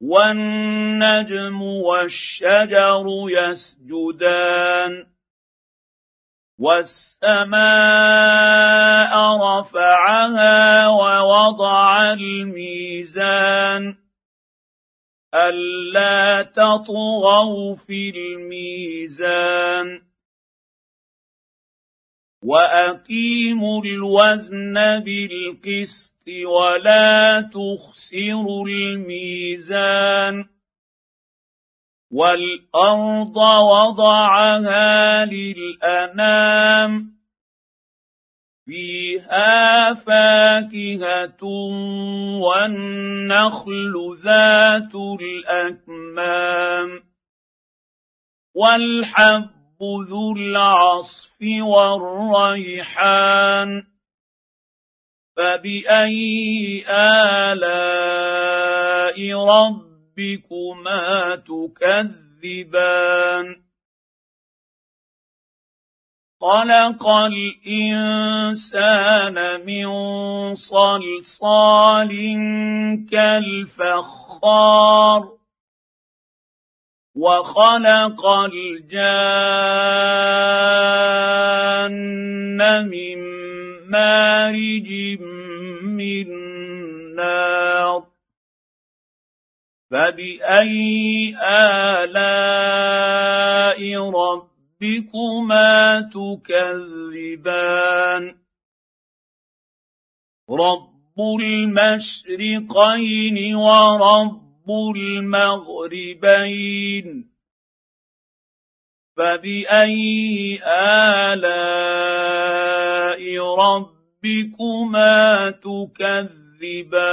والنجم والشجر يسجدان والسماء رفعها ووضع الميزان ألا تطغوا في الميزان واقيموا الوزن بالقسط ولا تخسروا الميزان والارض وضعها للانام فيها فاكهه والنخل ذات الاكمام والحب ذو العصف والريحان فبأي آلاء ربكما تكذبان؟ خلق الإنسان من صلصال كالفخار وخلق الجان من مارج من نار فبأي آلاء ربكما تكذبان؟ رب المشرقين ورب رب المغربين فبأي آلاء ربكما تكذبان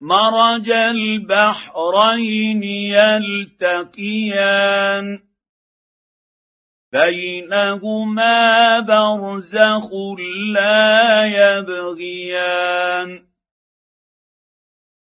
مرج البحرين يلتقيان بينهما برزخ لا يبغيان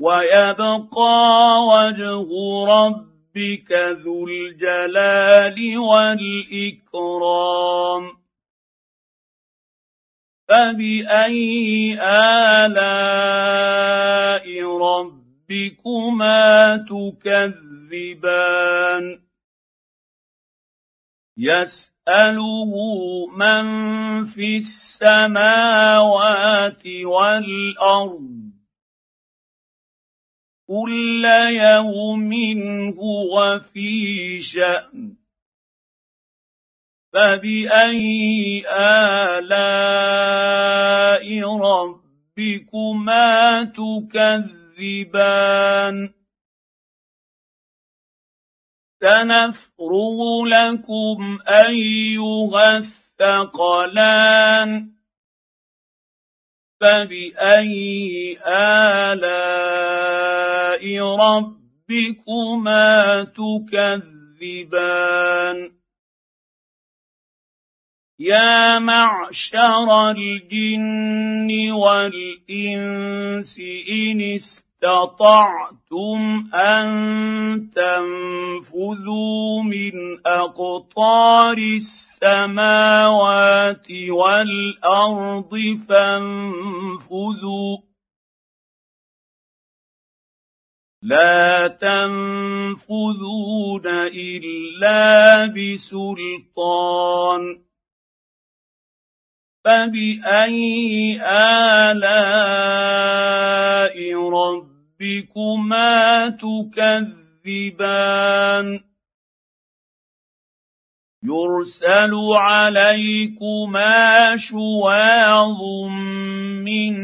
ويبقى وجه ربك ذو الجلال والإكرام. فبأي آلاء ربكما تكذبان؟ يسأله من في السماوات والأرض كل يوم هو في شأن. فبأي آلاء ربكما تكذبان؟ سنفرغ لكم أيها الثقلان. فباي الاء ربكما تكذبان يا معشر الجن والانس ان استطعتم أن تنفذوا من أقطار السماوات والأرض فانفذوا. لا تنفذون إلا بسلطان. فبأي آلاء ربكما تكذبان يرسل عليكما شواظ من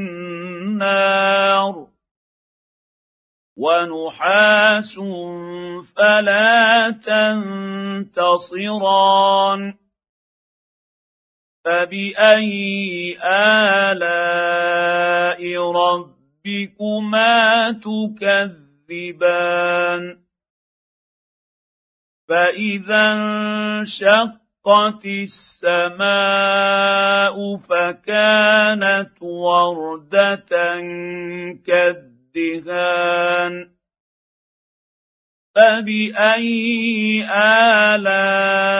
نار ونحاس فلا تنتصران فباي الاء ربكما تكذبان فاذا انشقت السماء فكانت ورده كالدهان فباي الاء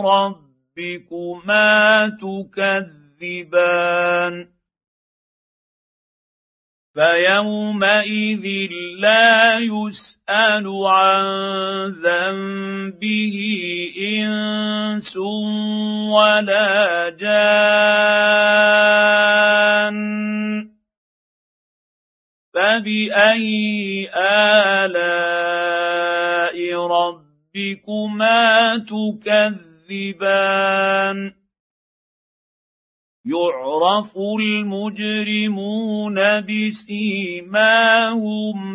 ربكما ربكما تكذبان فيومئذ لا يسال عن ذنبه انس ولا جان فباي الاء ربكما تكذبان يعرف المجرمون بسيماهم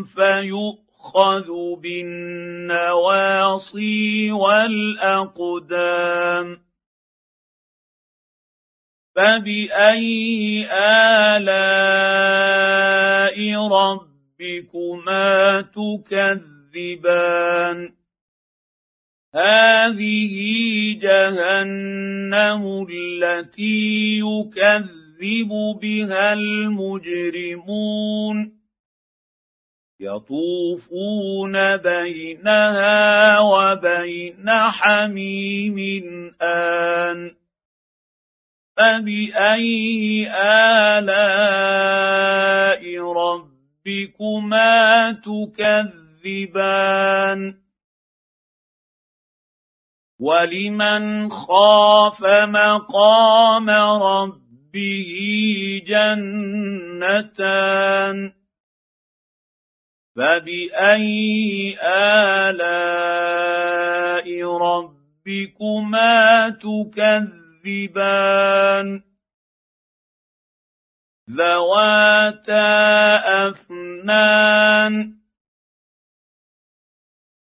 فيؤخذ بالنواصي والاقدام فباي الاء ربكما تكذبان هذه جهنم التي يكذب بها المجرمون. يطوفون بينها وبين حميم آن. فبأي آلاء ربكما تكذبان؟ ولمن خاف مقام ربه جنتان فباي الاء ربكما تكذبان ذواتا افنان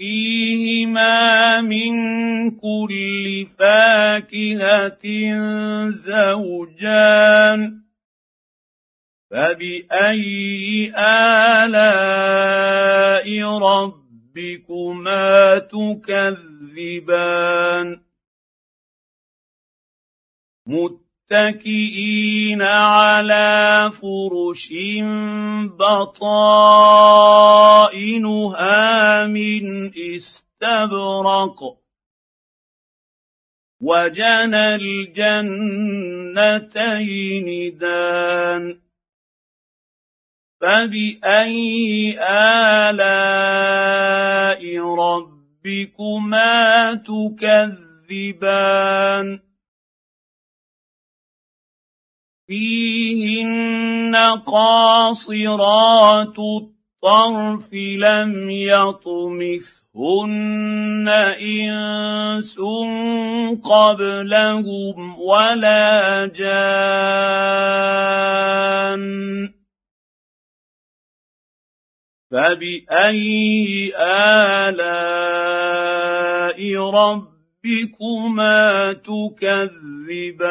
فيهما من كل فاكهة زوجان فبأي آلاء ربكما تكذبان؟ متكئين على فرش بطائنها من استبرق. وجنى الجنتين دان. فبأي آلاء ربكما تكذبان؟ فيهن قاصرات الطرف لم يطمثهن إنس قبلهم ولا جان فبأي آلاء ربكما تكذبان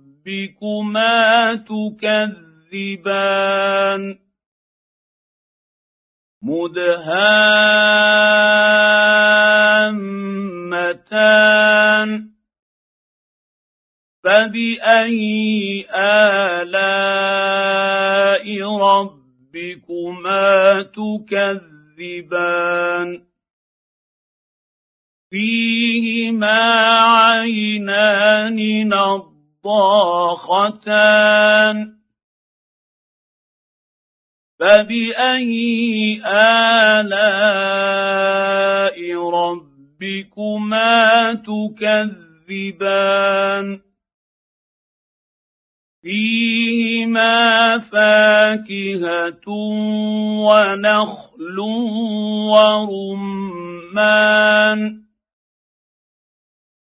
ربكما تكذبان مدهامتان فباي الاء ربكما تكذبان فيهما عينان نض ضاختان فباي الاء ربكما تكذبان؟ فيهما فاكهه ونخل ورمان.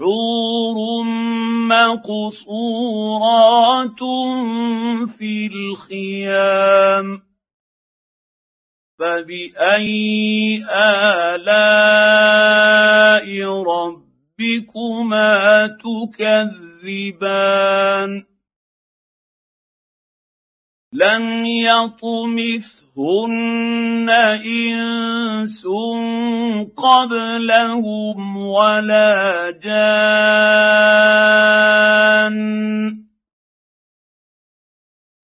حور مقصورات في الخيام فباي الاء ربكما تكذبان لم يطمثهن انس قبلهم ولا جان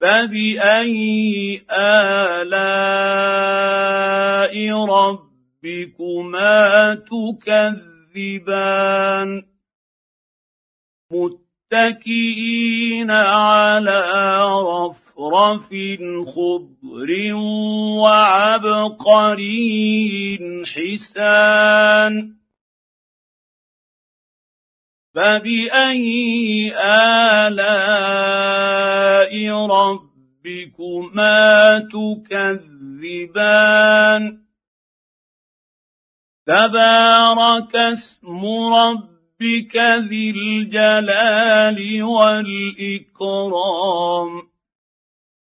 فباي الاء ربكما تكذبان متكئين على رف رف خضر وعبقري حسان فبأي آلاء ربكما تكذبان تبارك اسم ربك ذي الجلال والإكرام